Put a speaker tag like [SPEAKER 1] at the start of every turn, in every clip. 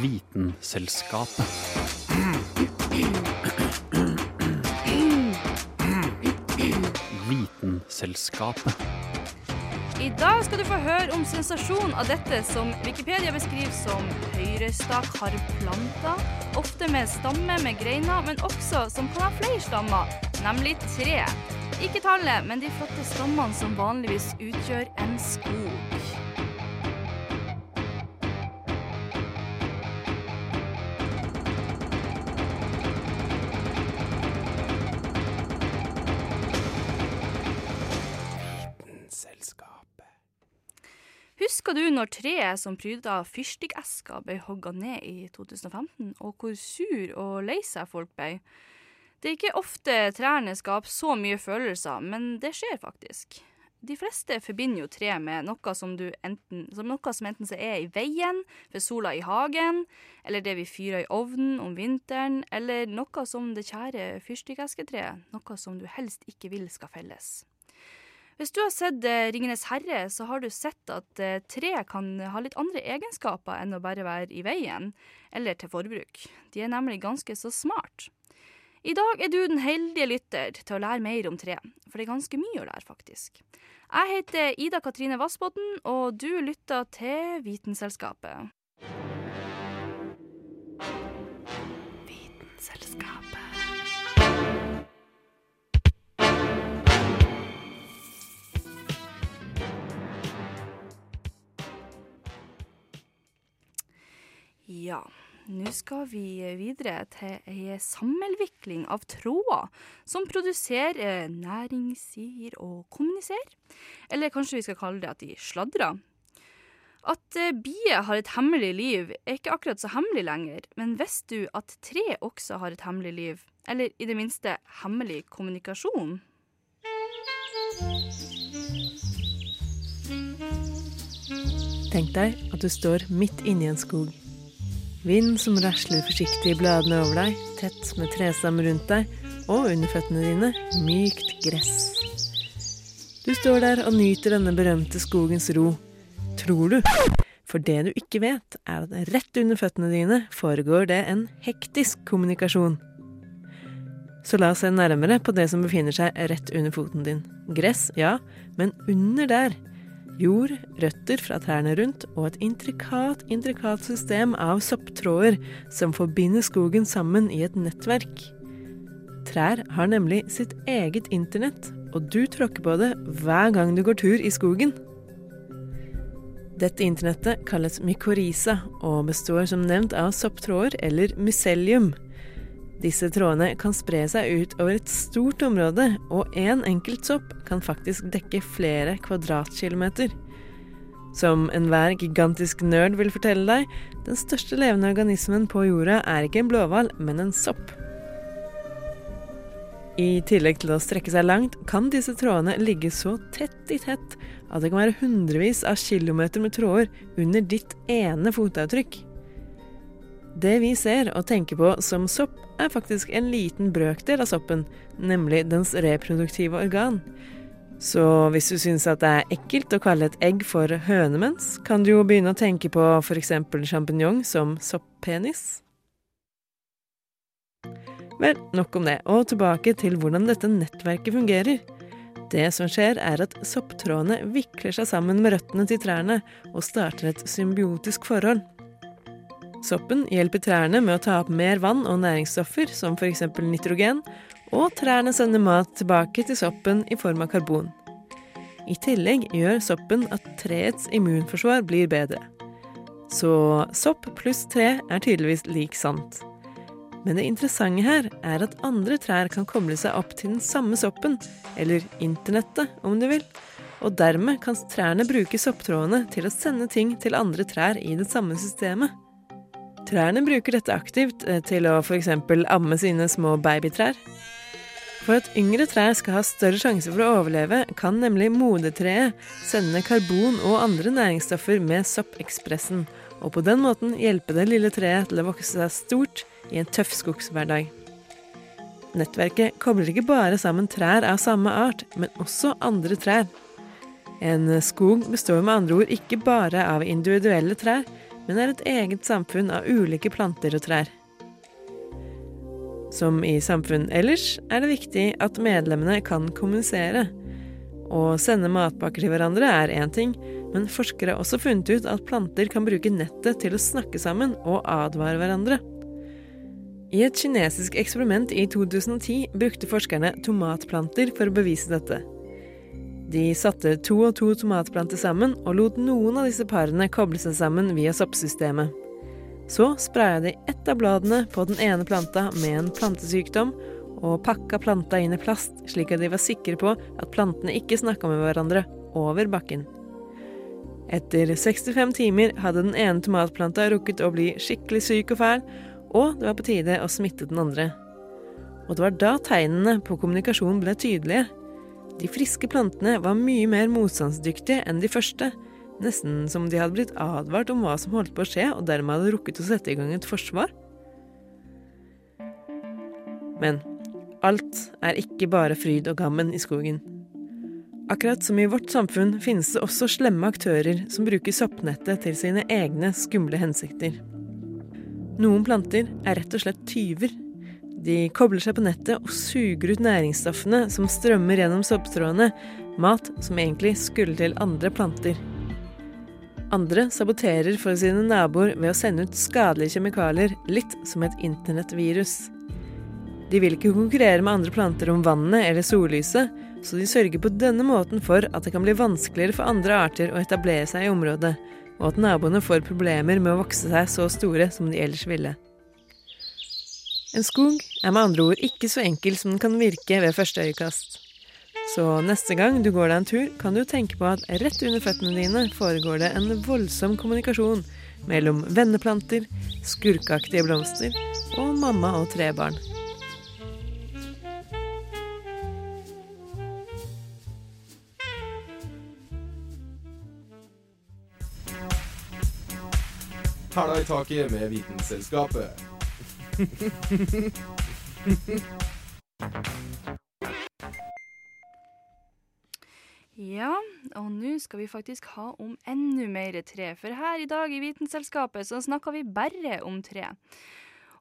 [SPEAKER 1] Vitenselskapet. Vitenselskapet.
[SPEAKER 2] I dag skal du få høre om sensasjonen av dette som Wikipedia beskriver som høyrestak har planter, ofte med stamme med greiner, men også som kan ha flere stammer, nemlig tre. Ikke tallet, men de flotte stammene som vanligvis utgjør en skog. Husker du når treet som pryda fyrstikkeska ble hogga ned i 2015, og hvor sur og lei seg folk ble? Det er ikke ofte trærne skaper så mye følelser, men det skjer faktisk. De fleste forbinder jo tre med noe som, enten, som noe som enten er i veien, for sola i hagen, eller det vi fyrer i ovnen om vinteren, eller noe som det kjære fyrstikkesketreet, noe som du helst ikke vil skal felles. Hvis du har sett eh, Ringenes herre, så har du sett at eh, tre kan ha litt andre egenskaper enn å bare være i veien, eller til forbruk. De er nemlig ganske så smart. I dag er du den heldige lytter til å lære mer om tre, for det er ganske mye å lære, faktisk. Jeg heter Ida Katrine Vassbotn, og du lytter til Vitenselskapet. Vitenselskapet. Ja, nå skal vi videre til ei sammenvikling av tråder som produserer næringssider og kommuniserer. Eller kanskje vi skal kalle det at de sladrer. At eh, bier har et hemmelig liv, er ikke akkurat så hemmelig lenger, men visste du at tre også har et hemmelig liv? Eller i det minste hemmelig kommunikasjon?
[SPEAKER 3] Tenk deg at du står midt inni en skog. Vind som rasler forsiktig i bladene over deg, tett med trestammer rundt deg, og under føttene dine mykt gress. Du står der og nyter denne berømte skogens ro. Tror du? For det du ikke vet, er at rett under føttene dine foregår det en hektisk kommunikasjon. Så la oss se nærmere på det som befinner seg rett under foten din. Gress, ja, men under der Jord, røtter fra trærne rundt og et intrikat, intrikat system av sopptråder som forbinder skogen sammen i et nettverk. Trær har nemlig sitt eget internett, og du tråkker på det hver gang du går tur i skogen. Dette internettet kalles mykorrhiza og består som nevnt av sopptråder eller mycelium. Disse trådene kan spre seg ut over et stort område, og én en enkelt sopp kan faktisk dekke flere kvadratkilometer. Som enhver gigantisk nerd vil fortelle deg, den største levende organismen på jorda er ikke en blåhval, men en sopp. I tillegg til å strekke seg langt, kan disse trådene ligge så tett i tett at det kan være hundrevis av kilometer med tråder under ditt ene fotavtrykk. Det vi ser og tenker på som sopp, er faktisk en liten brøkdel av soppen, nemlig dens reproduktive organ. Så hvis du syns at det er ekkelt å kalle et egg for hønemens, kan du jo begynne å tenke på f.eks. sjampinjong som sopppenis. Vel, nok om det, og tilbake til hvordan dette nettverket fungerer. Det som skjer, er at sopptrådene vikler seg sammen med røttene til trærne og starter et symbiotisk forhold. Soppen hjelper trærne med å ta opp mer vann og næringsstoffer, som f.eks. nitrogen, og trærne sender mat tilbake til soppen i form av karbon. I tillegg gjør soppen at treets immunforsvar blir bedre. Så sopp pluss tre er tydeligvis lik sant. Men det interessante her er at andre trær kan koble seg opp til den samme soppen, eller internettet om du vil, og dermed kan trærne bruke sopptrådene til å sende ting til andre trær i det samme systemet. Trærne bruker dette aktivt eh, til å f.eks. amme sine små babytrær. For at yngre trær skal ha større sjanse for å overleve, kan nemlig modertreet sende karbon og andre næringsstoffer med soppekspressen, og på den måten hjelpe det lille treet til å vokse seg stort i en tøff skogshverdag. Nettverket kobler ikke bare sammen trær av samme art, men også andre trær. En skog består med andre ord ikke bare av individuelle trær, men er et eget samfunn av ulike planter og trær. Som i samfunn ellers er det viktig at medlemmene kan kommunisere. Å sende matpakker til hverandre er én ting, men forskere har også funnet ut at planter kan bruke nettet til å snakke sammen og advare hverandre. I et kinesisk eksperiment i 2010 brukte forskerne tomatplanter for å bevise dette. De satte to og to tomatplanter sammen og lot noen av disse parene koble seg sammen via soppsystemet. Så spraya de ett av bladene på den ene planta med en plantesykdom, og pakka planta inn i plast, slik at de var sikre på at plantene ikke snakka med hverandre over bakken. Etter 65 timer hadde den ene tomatplanta rukket å bli skikkelig syk og fæl, og det var på tide å smitte den andre. Og det var da tegnene på kommunikasjon ble tydelige. De friske plantene var mye mer motstandsdyktige enn de første, nesten som de hadde blitt advart om hva som holdt på å skje, og dermed hadde rukket å sette i gang et forsvar. Men alt er ikke bare fryd og gammen i skogen. Akkurat som i vårt samfunn finnes det også slemme aktører som bruker soppnettet til sine egne skumle hensikter. Noen planter er rett og slett tyver. De kobler seg på nettet og suger ut næringsstoffene som strømmer gjennom soppstråene, mat som egentlig skulle til andre planter. Andre saboterer for sine naboer ved å sende ut skadelige kjemikalier, litt som et internettvirus. De vil ikke konkurrere med andre planter om vannet eller sollyset, så de sørger på denne måten for at det kan bli vanskeligere for andre arter å etablere seg i området, og at naboene får problemer med å vokse seg så store som de ellers ville. En skog er med andre ord ikke så enkel som den kan virke ved første øyekast. Så neste gang du går deg en tur, kan du tenke på at rett under føttene dine foregår det en voldsom kommunikasjon mellom venneplanter, skurkeaktige blomster og mamma og tre barn.
[SPEAKER 1] Hæla i taket med Vitenselskapet.
[SPEAKER 2] Ja, og nå skal vi faktisk ha om enda mer tre, for her i dag i Vitenselskapet så snakker vi bare om tre.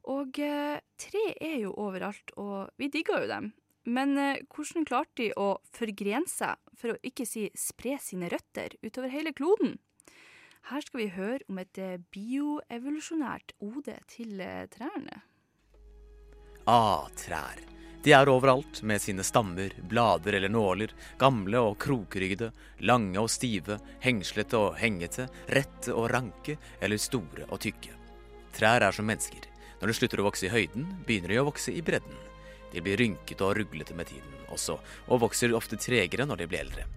[SPEAKER 2] Og eh, tre er jo overalt, og vi digger jo dem. Men eh, hvordan klarte de å forgrene seg, for å ikke si spre sine røtter, utover hele kloden? Her skal vi høre om et eh, bioevolusjonært ode til eh, trærne.
[SPEAKER 4] Ah, trær. De er overalt med sine stammer, blader eller nåler, gamle og krokryggede, lange og stive, hengslete og hengete, rette og ranke eller store og tykke. Trær er som mennesker. Når de slutter å vokse i høyden, begynner de å vokse i bredden. De blir rynkete og ruglete med tiden også, og vokser ofte tregere når de blir eldre.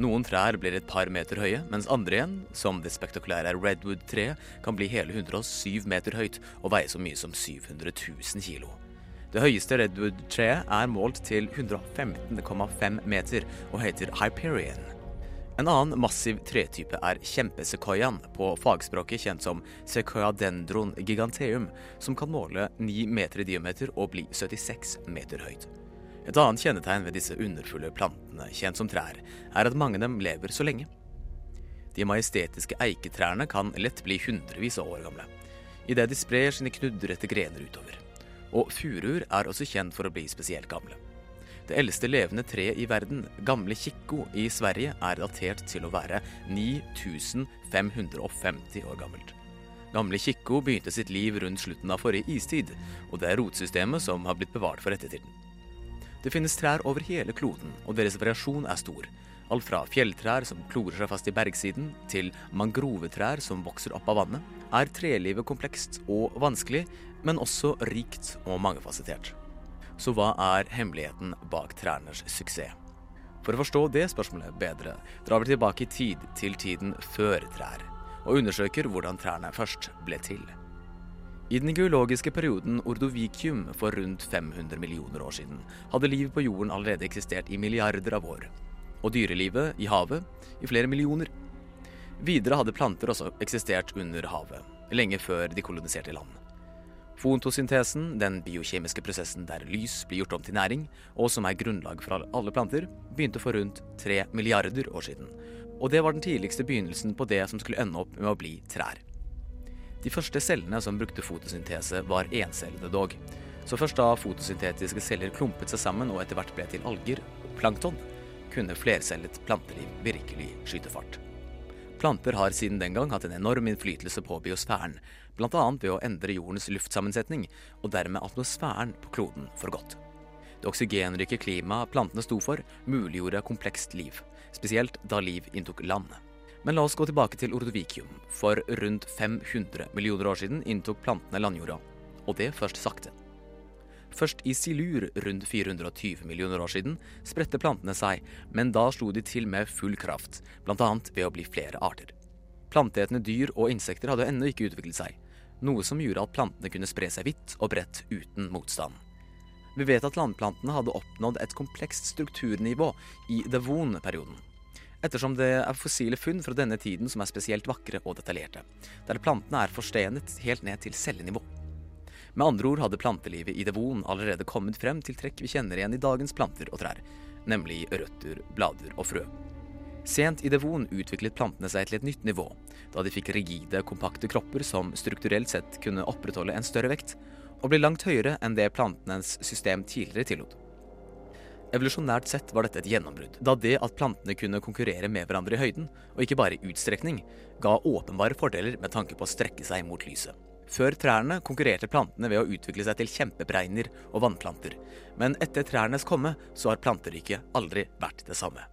[SPEAKER 4] Noen trær blir et par meter høye, mens andre igjen, som det spektakulære redwood-treet, kan bli hele 107 meter høyt og veie så mye som 700 000 kilo. Det høyeste redwood-treet er målt til 115,5 meter og heter Hyperion. En annen massiv tretype er kjempesekoiaen, på fagspråket kjent som sequoiadendron giganteum, som kan måle 9 meter i diameter og bli 76 meter høyt. Et annet kjennetegn ved disse underfulle plantene, kjent som trær, er at mange av dem lever så lenge. De majestetiske eiketrærne kan lett bli hundrevis av år gamle, idet de sprer sine knudrete grener utover. Og furuer er også kjent for å bli spesielt gamle. Det eldste levende treet i verden, gamle Kikko i Sverige, er datert til å være 9550 år gammelt. Gamle Kikko begynte sitt liv rundt slutten av forrige istid, og det er rotsystemet som har blitt bevart for ettertiden. Det finnes trær over hele kloden, og deres variasjon er stor. Alt fra fjelltrær som klorer seg fast i bergsiden, til mangrovetrær som vokser opp av vannet, er trelivet komplekst og vanskelig, men også rikt og mangefasettert. Så hva er hemmeligheten bak trærnes suksess? For å forstå det spørsmålet bedre, drar vi tilbake i tid til tiden før trær, og undersøker hvordan trærne først ble til. I den geologiske perioden ordovikium for rundt 500 millioner år siden hadde livet på jorden allerede eksistert i milliarder av år, og dyrelivet i havet i flere millioner. Videre hadde planter også eksistert under havet, lenge før de koloniserte land. Fontosyntesen, den biokjemiske prosessen der lys blir gjort om til næring, og som er grunnlag for alle planter, begynte for rundt tre milliarder år siden. Og det var den tidligste begynnelsen på det som skulle ende opp med å bli trær. De første cellene som brukte fotosyntese, var encellede dog. Så først da fotosyntetiske celler klumpet seg sammen og etter hvert ble til alger og plankton, kunne flercellet planteliv virkelig skyte fart. Planter har siden den gang hatt en enorm innflytelse på biosfæren, bl.a. ved å endre jordens luftsammensetning og dermed atmosfæren på kloden for godt. Det oksygenrike klimaet plantene sto for, muliggjorde komplekst liv, spesielt da liv inntok land. Men la oss gå tilbake til Ordovikium. For rundt 500 millioner år siden inntok plantene landjorda, og det først sakte. Først i Silur rundt 420 millioner år siden spredte plantene seg, men da slo de til med full kraft, bl.a. ved å bli flere arter. Planteetende dyr og insekter hadde ennå ikke utviklet seg, noe som gjorde at plantene kunne spre seg vidt og bredt uten motstand. Vi vet at landplantene hadde oppnådd et komplekst strukturnivå i devon-perioden ettersom det er fossile funn fra denne tiden som er spesielt vakre og detaljerte, der plantene er forstenet helt ned til cellenivå. Med andre ord hadde plantelivet i devon allerede kommet frem til trekk vi kjenner igjen i dagens planter og trær, nemlig røtter, blader og frø. Sent i devon utviklet plantene seg til et nytt nivå, da de fikk rigide, kompakte kropper som strukturelt sett kunne opprettholde en større vekt, og ble langt høyere enn det plantenes system tidligere tillot. Evolusjonært sett var dette et gjennombrudd, da det at plantene kunne konkurrere med hverandre i høyden, og ikke bare i utstrekning, ga åpenbare fordeler med tanke på å strekke seg mot lyset. Før trærne konkurrerte plantene ved å utvikle seg til kjempebregner og vannplanter, men etter trærnes komme så har planteriket aldri vært det samme.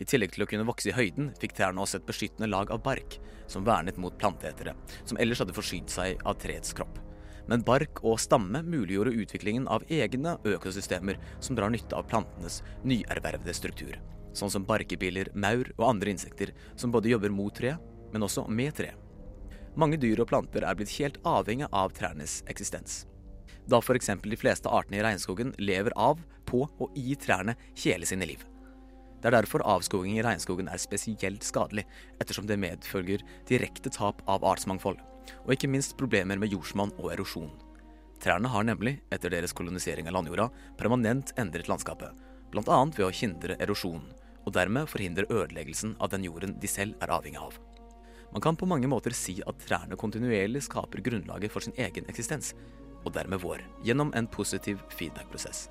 [SPEAKER 4] I tillegg til å kunne vokse i høyden, fikk trærne også et beskyttende lag av bark, som vernet mot planteetere, som ellers hadde forsynt seg av treets kropp men bark og stamme muliggjorde utviklingen av egne økosystemer som drar nytte av plantenes nyervervede struktur, sånn som barkebiller, maur og andre insekter som både jobber mot tre, men også med tre. Mange dyr og planter er blitt helt avhengig av trærnes eksistens. Da f.eks. de fleste artene i regnskogen lever av, på og i trærne hele sine liv. Det er derfor avskoging i regnskogen er spesielt skadelig, ettersom det medfølger direkte tap av artsmangfold og ikke minst problemer med jordsmonn og erosjon. Trærne har nemlig, etter deres kolonisering av landjorda, permanent endret landskapet, bl.a. ved å hindre erosjon, og dermed forhindre ødeleggelsen av den jorden de selv er avhengig av. Man kan på mange måter si at trærne kontinuerlig skaper grunnlaget for sin egen eksistens, og dermed vår, gjennom en positiv feedback-prosess.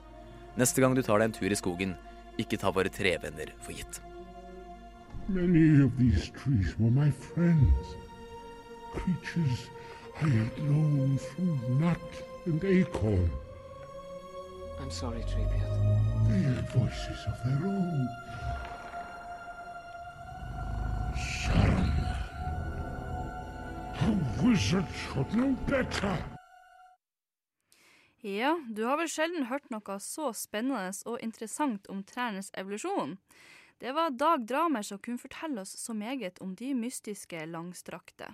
[SPEAKER 4] Neste gang du tar deg en tur i skogen, ikke ta våre trevenner for gitt.
[SPEAKER 5] Many of these trees were my friends creatures I had known through nut and acorn.
[SPEAKER 6] I'm sorry, Treebeard.
[SPEAKER 5] They had voices of their own. Saruman. A wizard should know better.
[SPEAKER 2] Ja, du har vel sjelden hørt noe så spennende og interessant om trærnes evolusjon. Det var Dag Dramer som kunne fortelle oss så meget om de mystiske langstrakte.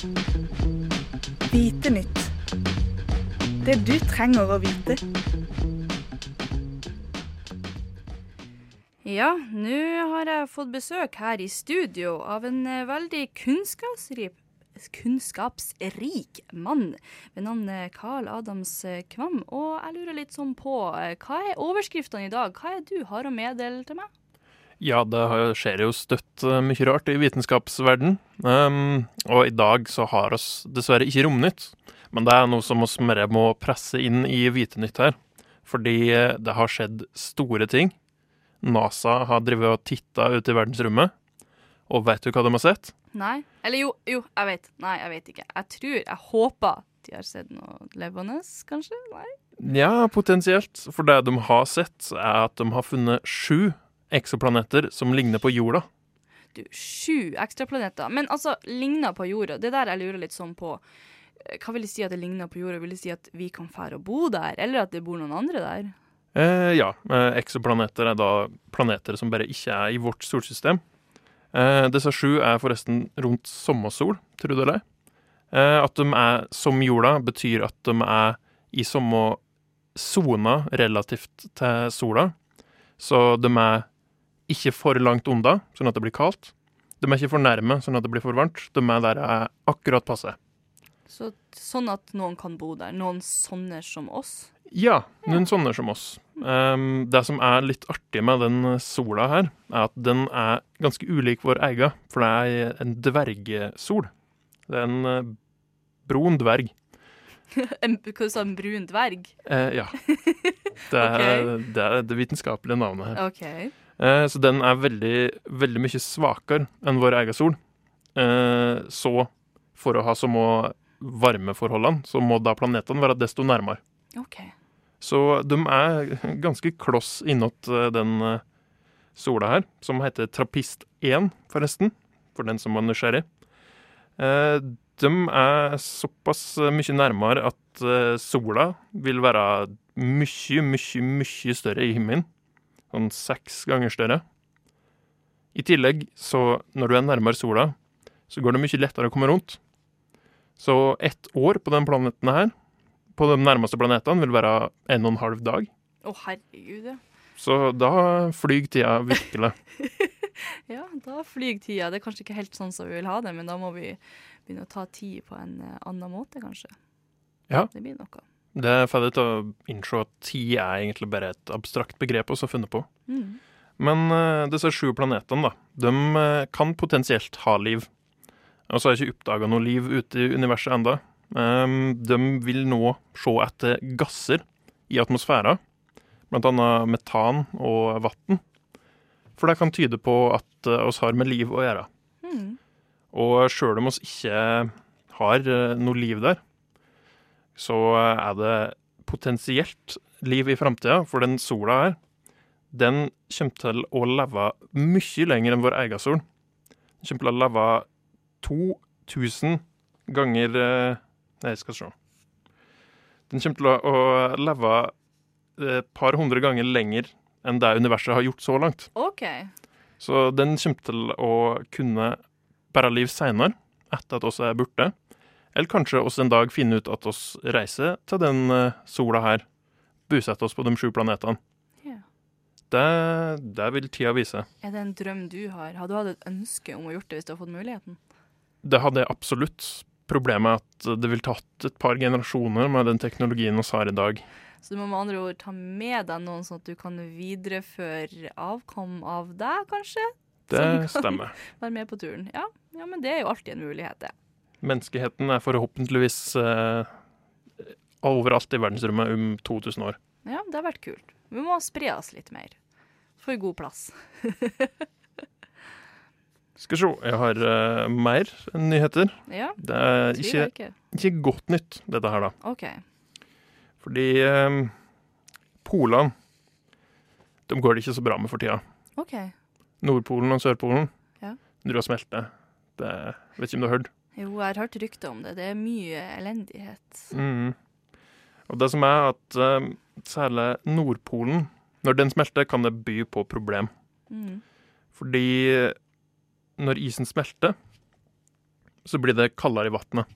[SPEAKER 7] Vite nytt. Det du trenger å vite.
[SPEAKER 2] Ja, nå har jeg fått besøk her i studio av en eh, veldig kunnskapsrik, kunnskapsrik mann ved navn eh, Carl Adams eh, Kvam. Og jeg lurer litt sånn på, hva er overskriftene i dag? Hva er det du har å meddele til meg?
[SPEAKER 8] Ja, det skjer jo støtt eh, mye rart i vitenskapsverden. Um, og i dag så har oss dessverre ikke Romnytt. Men det er noe som oss mer må presse inn i Vitenytt her. Fordi eh, det har skjedd store ting. NASA har drevet og titta ut i verdensrommet. Og vet du hva de har sett?
[SPEAKER 2] Nei? Eller jo, jo, jeg vet. Nei, jeg vet ikke. Jeg tror, jeg håper de har sett noe levende, kanskje? Nei?
[SPEAKER 8] Ja, potensielt. For det de har sett, er at de har funnet sju eksoplaneter som ligner på jorda.
[SPEAKER 2] Du, sju ekstraplaneter. Men altså, ligner på jorda. Det der jeg lurer litt sånn på. Eh, Hva vil det si at det ligner på jorda? Vil det si at vi kan fære og bo der, eller at det bor noen andre der?
[SPEAKER 8] Eh, ja, eh, eksoplaneter er da planeter som bare ikke er i vårt solsystem. Eh, disse sju er forresten rundt sommersol, tror du det? Eh, at de er som jorda, betyr at de er i samme sona relativt til sola. Så de er ikke for langt unna, sånn at det blir kaldt. De er ikke for nærme, sånn at det blir for varmt. De er der jeg akkurat passe.
[SPEAKER 2] Så, sånn at noen kan bo der. Noen sånne som oss.
[SPEAKER 8] Ja, noen sånne som oss. Um, det som er litt artig med den sola her, er at den er ganske ulik vår egen, for det er en dvergesol. Det er en uh, brun dverg.
[SPEAKER 2] en, hva sa du, en brun dverg?
[SPEAKER 8] Eh, ja. Det er,
[SPEAKER 2] okay.
[SPEAKER 8] det er det vitenskapelige navnet her.
[SPEAKER 2] OK.
[SPEAKER 8] Eh, så den er veldig, veldig mye svakere enn vår egen sol. Eh, så for å ha så må varmeforholdene, så må da planetene være desto nærmere.
[SPEAKER 2] OK.
[SPEAKER 8] Så de er ganske kloss innåt eh, den sola her, som heter Trappist 1, forresten, for den som var nysgjerrig. De er såpass mye nærmere at sola vil være mye, mye, mye større i himmelen. Sånn seks ganger større. I tillegg, så når du er nærmere sola, så går det mye lettere å komme rundt. Så ett år på den planeten her, på de nærmeste planetene, vil være en og en halv dag.
[SPEAKER 2] Å, herregud, ja.
[SPEAKER 8] Så da flyr tida virkelig.
[SPEAKER 2] Ja, da flyr tida. Det er kanskje ikke helt sånn som vi vil ha det, men da må vi begynne å ta tid på en eh, annen måte, kanskje.
[SPEAKER 8] Ja.
[SPEAKER 2] Det blir noe.
[SPEAKER 8] Det får deg til å innse at tid er egentlig bare et abstrakt begrep også funnet på.
[SPEAKER 2] Mm.
[SPEAKER 8] Men uh, disse sju planetene, da, de uh, kan potensielt ha liv. Og så har jeg ikke oppdaga noe liv ute i universet enda. Um, de vil nå se etter gasser i atmosfæra, blant annet metan og vann. For det kan tyde på at uh, oss har med liv å gjøre.
[SPEAKER 2] Mm.
[SPEAKER 8] Og sjøl om oss ikke har noe liv der, så eh, er det potensielt liv i framtida, for den sola her, den kommer til å leve mye lenger enn vår egen sol. Den kommer til å leve 2000 ganger eh, Nei, jeg skal se. Den kommer til å, leve et par hundre ganger lenger enn det universet har gjort så langt.
[SPEAKER 2] OK.
[SPEAKER 8] Så den kommer til å kunne bære liv seinere, etter at oss er borte. Eller kanskje oss en dag finne ut at oss reiser til den eh, sola her, Bosette oss på de sju planetene.
[SPEAKER 2] Ja.
[SPEAKER 8] Det, det vil tida vise.
[SPEAKER 2] Er det en drøm du har? Hadde du hatt et ønske om å gjort det hvis du hadde fått muligheten?
[SPEAKER 8] Det hadde jeg absolutt. Problemet er at det vil tatt et par generasjoner med den teknologien vi har i dag.
[SPEAKER 2] Så du må med andre ord ta med deg noen sånn at du kan videreføre avkom av deg, kanskje?
[SPEAKER 8] Det stemmer.
[SPEAKER 2] Være med på turen. Ja. ja, men det er jo alltid en mulighet, det.
[SPEAKER 8] Menneskeheten er forhåpentligvis eh, overalt i verdensrommet om 2000 år.
[SPEAKER 2] Ja, det har vært kult. Vi må spre oss litt mer. For god plass.
[SPEAKER 8] Skal se, jeg har uh, mer nyheter.
[SPEAKER 2] Ja,
[SPEAKER 8] Det er ikke,
[SPEAKER 2] ikke.
[SPEAKER 8] ikke godt nytt, dette her, da.
[SPEAKER 2] OK.
[SPEAKER 8] Fordi eh, Polene De går det ikke så bra med for tida.
[SPEAKER 2] OK.
[SPEAKER 8] Nordpolen og Sørpolen
[SPEAKER 2] Ja.
[SPEAKER 8] driver og smelter. Det vet ikke om du har hørt.
[SPEAKER 2] Jo, jeg har hørt rykter om det. Det er mye elendighet.
[SPEAKER 8] Mm. Og det som er at uh, særlig Nordpolen, når den smelter, kan det by på problem.
[SPEAKER 2] Mm.
[SPEAKER 8] Fordi når isen smelter, så blir det kaldere i vannet.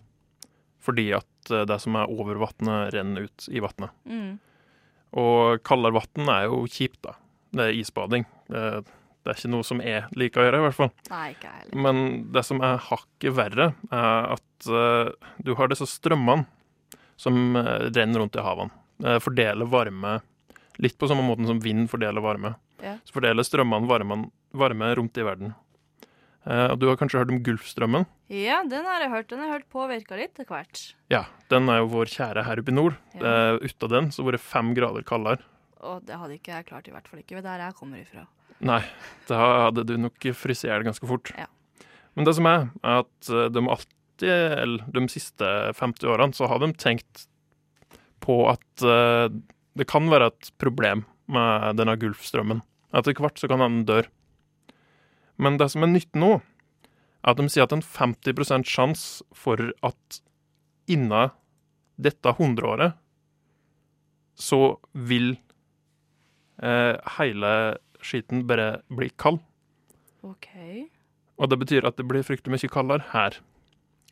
[SPEAKER 8] Fordi at eh, det som er over vannet, renner ut i vannet.
[SPEAKER 2] Mm.
[SPEAKER 8] Og kaldere vann er jo kjipt, da. Det er isbading. Det, det er ikke noe som jeg liker å gjøre, i hvert fall.
[SPEAKER 2] Nei, ikke heller.
[SPEAKER 8] Men det som er hakket verre, er at uh, du har disse strømmene som uh, renner rundt i havene. Uh, fordeler varme litt på samme måten som vind fordeler varme.
[SPEAKER 2] Ja.
[SPEAKER 8] Så fordeler strømmene varme, varme rundt i verden. Og du har kanskje hørt om Gulfstrømmen?
[SPEAKER 2] Ja, den har jeg hørt. Den har jeg hørt påvirka litt etter hvert.
[SPEAKER 8] Ja, den er jo vår kjære her oppe i nord.
[SPEAKER 2] Ja.
[SPEAKER 8] Ut av den så var det fem grader kaldere.
[SPEAKER 2] Og det hadde ikke jeg klart, i hvert fall ikke ved der jeg kommer ifra.
[SPEAKER 8] Nei, da hadde du nok fryst i hjel ganske fort.
[SPEAKER 2] Ja.
[SPEAKER 8] Men det som er, er at eh, de alltid, eller de siste 50 årene, så har de tenkt på at eh, det kan være et problem med denne Gulfstrømmen. Etter hvert så kan den dø. Men det som er nytt nå, er at de sier at en 50% sjanse for at innen dette hundreåret så vil eh, hele skiten bare blir kald.
[SPEAKER 2] OK.
[SPEAKER 8] Og det betyr at det blir fryktelig mye kaldere her.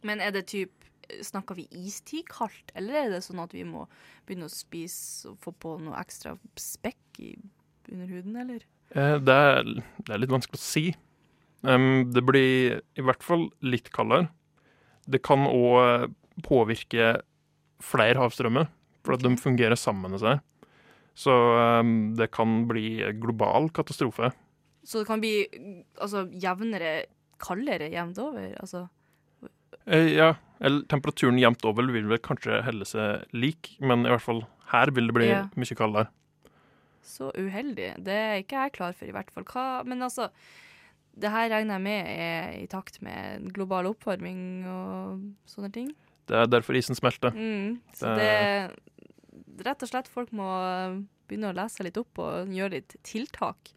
[SPEAKER 2] Men er det typ Snakker vi istid kaldt, eller er det sånn at vi må begynne å spise og få på noe ekstra spekk i, under huden, eller?
[SPEAKER 8] Eh, Det er, det er litt vanskelig å si. Um, det blir i hvert fall litt kaldere. Det kan òg påvirke flere havstrømmer, for at de fungerer sammen med seg. Så um, det kan bli global katastrofe.
[SPEAKER 2] Så det kan bli altså, jevnere kaldere jevnt over? Altså
[SPEAKER 8] Eh, Ja, eller temperaturen jevnt over vil vel kanskje helle seg lik, men i hvert fall her vil det bli
[SPEAKER 2] Ja.
[SPEAKER 8] mye kaldere.
[SPEAKER 2] Så uheldig. Det er ikke jeg klar for, i hvert fall. Hva, men altså, det her regner jeg med er i takt med global oppvarming og sånne ting.
[SPEAKER 8] Det er derfor isen smelter.
[SPEAKER 2] Mm. Så
[SPEAKER 8] Det-
[SPEAKER 2] det Rett og slett, folk må begynne å lese litt opp og gjøre litt tiltak.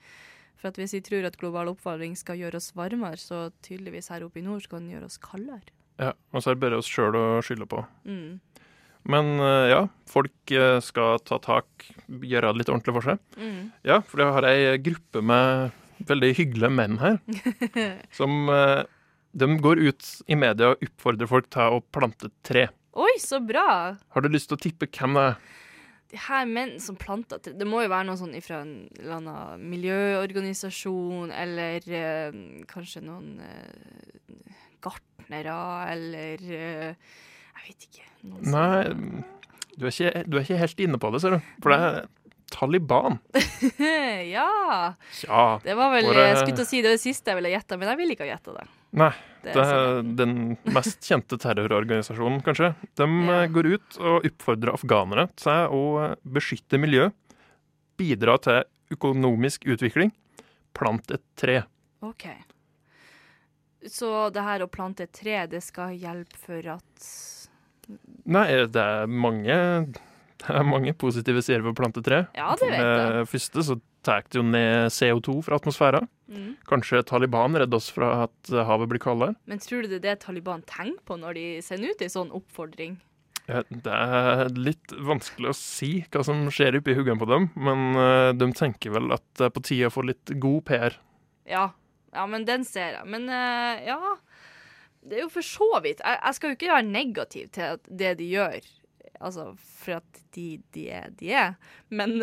[SPEAKER 2] For at hvis vi tror at global oppvarming skal gjøre oss varmere, så tydeligvis her oppe i nord skal den gjøre oss kaldere.
[SPEAKER 8] Ja, og så er det bare oss sjøl å skylde på.
[SPEAKER 2] Mm.
[SPEAKER 8] Men eh, ja, folk eh, skal ta tak, gjøre det litt ordentlig for seg.
[SPEAKER 2] Mm.
[SPEAKER 8] Ja, for jeg har ei gruppe med veldig hyggelige menn her, som eh, de går ut i media og oppfordrer folk til å plante tre.
[SPEAKER 2] Oi, så bra!
[SPEAKER 8] Har du lyst til å tippe hvem det er?
[SPEAKER 2] De her menn som planter tre Det må jo være noe sånn fra en eller annen miljøorganisasjon, eller eh, kanskje noen eh, gartnere, eller eh, Jeg vet ikke.
[SPEAKER 8] Nei, du er, ikke, du er ikke helt inne på det, ser du. For det er Taliban.
[SPEAKER 2] ja!
[SPEAKER 8] Ja.
[SPEAKER 2] Det var vel
[SPEAKER 8] bare-
[SPEAKER 2] Jeg skulle til å si det, det siste jeg ville gjette, men jeg vil ikke ha gjetta det.
[SPEAKER 8] Nei,
[SPEAKER 2] Det
[SPEAKER 8] det
[SPEAKER 2] er
[SPEAKER 8] er den mest kjente terrororganisasjonen, kanskje. De ja. går ut og oppfordrer afghanere til å eh, beskytte miljø, bidra til økonomisk utvikling, plant et tre.
[SPEAKER 2] OK. Så det her å plante et tre, det skal hjelpe for at
[SPEAKER 8] Nei, det er mange, det er mange positive sider ved å plante tre.
[SPEAKER 2] Ja, det vet jeg.
[SPEAKER 8] Det første så tar det jo ned CO2 fra atmosfæren.
[SPEAKER 2] Mm.
[SPEAKER 8] Kanskje Taliban redder oss fra at havet blir kaldere.
[SPEAKER 2] Men tror du det er det Taliban tenker på når de sender ut en sånn oppfordring?
[SPEAKER 8] Ja, Det er litt vanskelig å si hva som skjer oppi huggen på dem, men eh, de tenker vel at det er på tide å få litt god PR.
[SPEAKER 2] Ja. ja, men den ser jeg. Men eh, ja Det er jo for så vidt jeg, jeg skal jo ikke være negativ til det de gjør, altså for at de, de er de er, men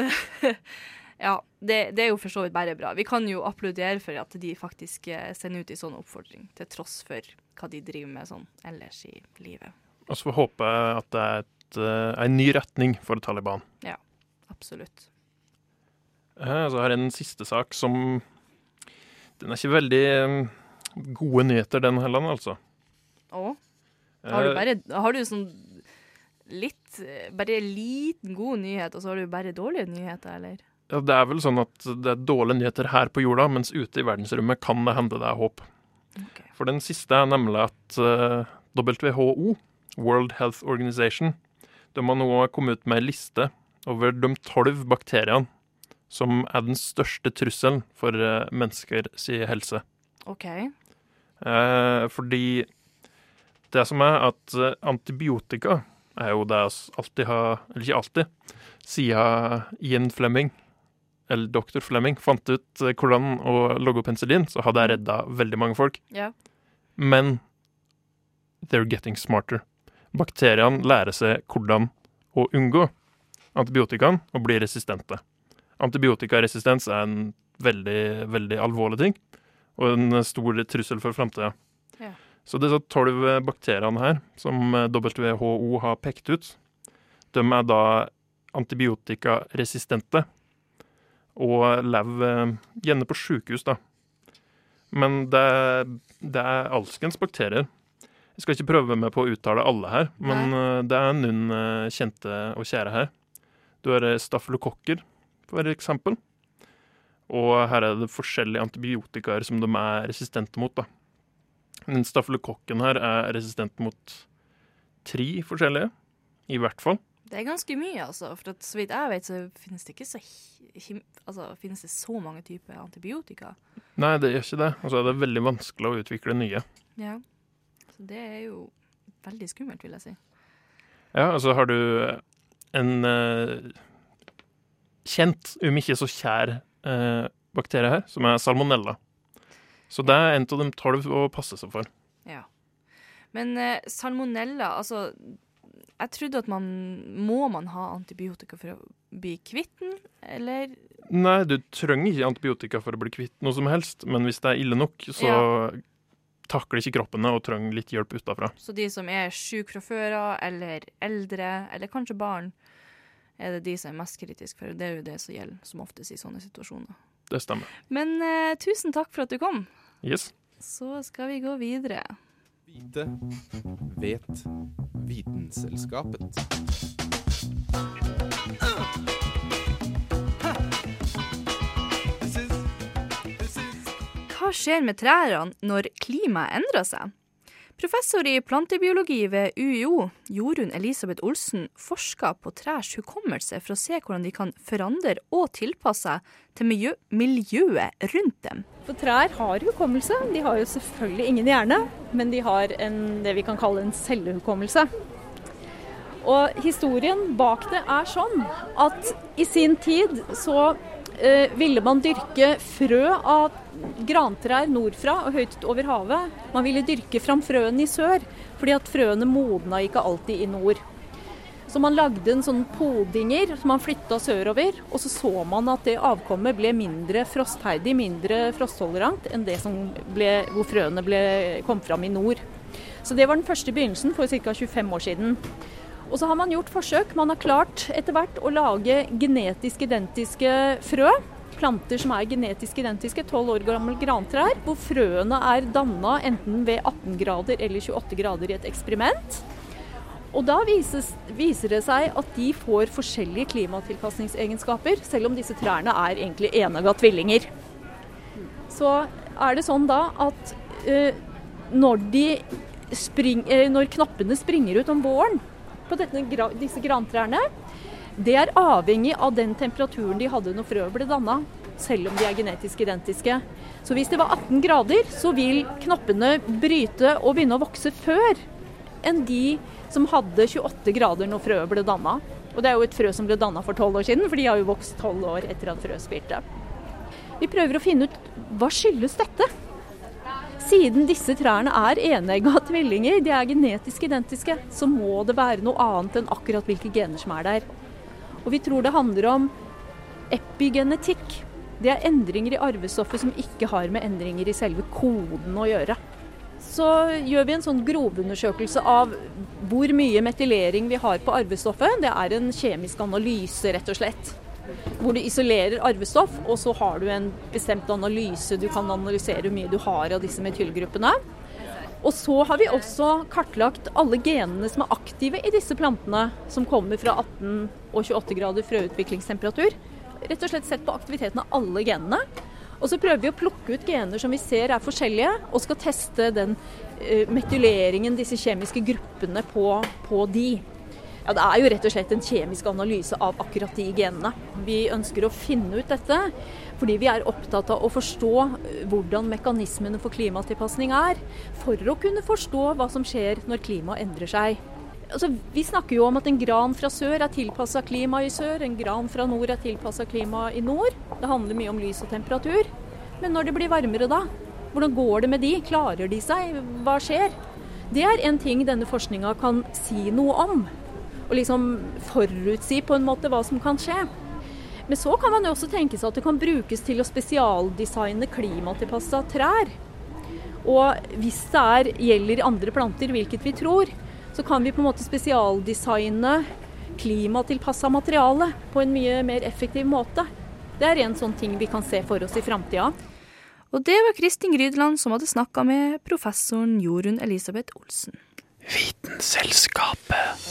[SPEAKER 2] ja. Det, det er jo for så vidt bare bra. Vi kan jo applaudere for at de faktisk eh, sender ut en sånn oppfordring, til tross for hva de driver med sånn ellers i livet.
[SPEAKER 8] Og så får vi håpe at det er et, eh, en ny retning for Taliban.
[SPEAKER 2] Ja, absolutt.
[SPEAKER 8] Eh, Så har jeg en siste sak som Den er ikke veldig gode nyheter, den heller, altså.
[SPEAKER 2] Å? Har du bare Har du sånn litt Bare liten god nyhet, og så har du bare dårlige nyheter, eller?
[SPEAKER 8] Ja, det er vel sånn at det er dårlige nyheter her på jorda, mens ute i verdensrommet kan det hende det er håp. For den siste er nemlig at eh, WHO, World Health Organization, de har nå kommet ut med ei liste over de tolv bakteriene som er den største trusselen for uh, mennesker sin helse.
[SPEAKER 2] OK.
[SPEAKER 8] Eh, fordi det som er at eh, antibiotika er jo det vi alltid har Eller ikke alltid. Siden Ian Fleming, eller dr. Fleming, fant ut eh, hvordan å logge penicillin, så hadde jeg redda veldig mange folk.
[SPEAKER 2] Ja.
[SPEAKER 8] Men they're getting smarter. Bakteriene lærer seg hvordan å unngå antibiotikaen og bli resistente. Antibiotikaresistens er en veldig, veldig alvorlig ting, og en stor trussel for framtida.
[SPEAKER 2] Ja.
[SPEAKER 8] Så disse tolv bakteriene her, som WHO har pekt ut, de er da antibiotikaresistente og lever gjerne på sykehus, da. Men det, det er alskens bakterier. Jeg skal ikke prøve meg på å uttale alle her, men Nei. det er noen eh, kjente og kjære her. Du har staffelokokker, for eksempel. Og her er det forskjellige antibiotikaer som de er resistente mot. da. Den stafylokokken her er resistent mot tre forskjellige, i hvert fall.
[SPEAKER 2] Det er ganske mye, altså. For at, så vidt jeg vet, så finnes det ikke så altså, finnes det så mange typer antibiotika.
[SPEAKER 8] Nei, det gjør ikke det. Og så er det veldig vanskelig å utvikle nye.
[SPEAKER 2] Ja. Så det er jo veldig skummelt, vil jeg si.
[SPEAKER 8] Ja, altså har du en eh, kjent, om ikke så kjær, eh, bakterie her, som er salmonella. Så det er en av de tolv å passe seg for.
[SPEAKER 2] Ja. Men eh, salmonella, altså Jeg trodde at man Må man ha antibiotika for å bli kvitt den, eller
[SPEAKER 8] Nei, du trenger ikke antibiotika for å bli kvitt noe som helst, men hvis det er ille nok, så
[SPEAKER 2] Ja.
[SPEAKER 8] takler ikke kroppen det og trenger litt hjelp utafra.
[SPEAKER 2] Så de som er syke fra før av, eller eldre, eller kanskje barn, er det de som er mest kritiske for. Det er jo det som gjelder som oftest i sånne situasjoner.
[SPEAKER 8] Det stemmer.
[SPEAKER 2] Men eh, tusen takk for at du kom.
[SPEAKER 8] Yes.
[SPEAKER 2] Så skal vi gå videre.
[SPEAKER 1] Vite vet Vitenselskapet.
[SPEAKER 2] Hva skjer med trærne når klimaet endrer seg? Professor i plantebiologi ved UiO, Jorunn Elisabeth Olsen, forsker på trærs hukommelse for å se hvordan de kan forandre og tilpasse seg til miljø miljøet rundt dem.
[SPEAKER 9] For trær har hukommelse. De har jo selvfølgelig ingen hjerne, men de har en, det vi kan kalle en cellehukommelse. Og historien bak det er sånn at i sin tid så eh, ville man dyrke frø av grantrær nordfra og høyt over havet. Man ville dyrke fram frøene i sør, fordi at frøene modna ikke alltid i nord. Så man lagde en sånn podinger som man flytta sørover, og så så man at det avkommet ble mindre frostheidig, mindre frosttolerant enn det som ble, hvor frøene ble, kom fram i nord. Så det var den første begynnelsen for ca. 25 år siden. Og så har man gjort forsøk. Man har klart etter hvert å lage genetisk identiske frø. Planter som er genetisk identiske, 12 år gamle grantrær, hvor frøene er danna enten ved 18 grader eller 28 grader i et eksperiment. Og da vises, viser det seg at de får forskjellige klimatilpasningsegenskaper, selv om disse trærne er egentlig enegga tvillinger. Så er det sånn da at eh, når, de spring, eh, når knappene springer ut om våren på dette, disse grantrærne, det er avhengig av den temperaturen de hadde når frøet ble danna, selv om de er genetisk identiske. Så hvis det var 18 grader, så vil knappene bryte og begynne å vokse før enn de som hadde 28 grader når frøet ble danna. Og det er jo et frø som ble danna for 12 år siden, for de har jo vokst 12 år etter at frøet spirte. Vi prøver å finne ut hva skyldes dette? Siden disse trærne er enegga tvillinger, de er genetisk identiske, så må det være noe annet enn akkurat hvilke gener som er der. Og vi tror det handler om epigenetikk. Det er endringer i arvestoffet som ikke har med endringer i selve koden å gjøre. Så gjør vi en sånn grovundersøkelse av hvor mye metylering vi har på arvestoffet. Det er en kjemisk analyse, rett og slett. Hvor du isolerer arvestoff, og så har du en bestemt analyse. Du kan analysere hvor mye du har av disse metylgruppene. Og så har vi også kartlagt alle genene som er aktive i disse plantene, som kommer fra 18 og 28 grader frøutviklingstemperatur. Rett og slett sett på aktiviteten av alle genene. Og så prøver vi å plukke ut gener som vi ser er forskjellige, og skal teste den uh, metyleringen, disse kjemiske gruppene, på, på de. Ja, Det er jo rett og slett en kjemisk analyse av akkurat de genene. Vi ønsker å finne ut dette fordi vi er opptatt av å forstå hvordan mekanismene for klimatilpasning er, for å kunne forstå hva som skjer når klimaet endrer seg. Altså, vi snakker jo om at en gran fra sør er tilpassa klima i sør, en gran fra nord er tilpassa klima i nord. Det handler mye om lys og temperatur. Men når det blir varmere da? Hvordan går det med de? Klarer de seg? Hva skjer? Det er en ting denne forskninga kan si noe om. Og liksom forutsi på en måte hva som kan skje. Men så kan man jo også tenke seg at det kan brukes til å spesialdesigne klimatilpassa trær. Og hvis det er, gjelder andre planter, hvilket vi tror, så kan vi på en måte spesialdesigne klimatilpassa materiale på en mye mer effektiv måte. Det er en sånn ting vi kan se for oss i framtida.
[SPEAKER 2] Og det var Kristin Grydeland som hadde snakka med professoren Jorunn Elisabeth Olsen.
[SPEAKER 8] Vitenselskapet.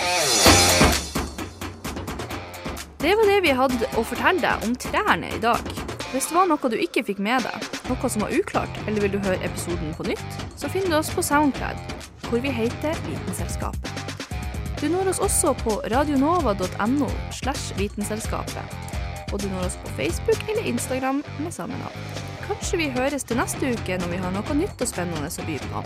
[SPEAKER 2] Det var det vi hadde å fortelle deg om trærne i dag. Hvis det var noe du ikke fikk med deg, noe som var uklart, eller vil du høre episoden på nytt, så finner du oss på Soundcloud, hvor vi heter Vitenselskapet. Du når oss også på radionova.no slash Vitenselskapet. Og du når oss på Facebook eller Instagram med samme navn. Kanskje vi høres til neste uke når vi har noe nytt og spennende å by på.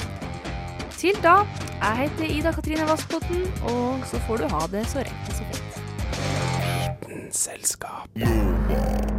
[SPEAKER 2] Til da, jeg heter Ida Katrine Vassbotn, og så får du ha det så rett og så fint.
[SPEAKER 1] Vitenselskap.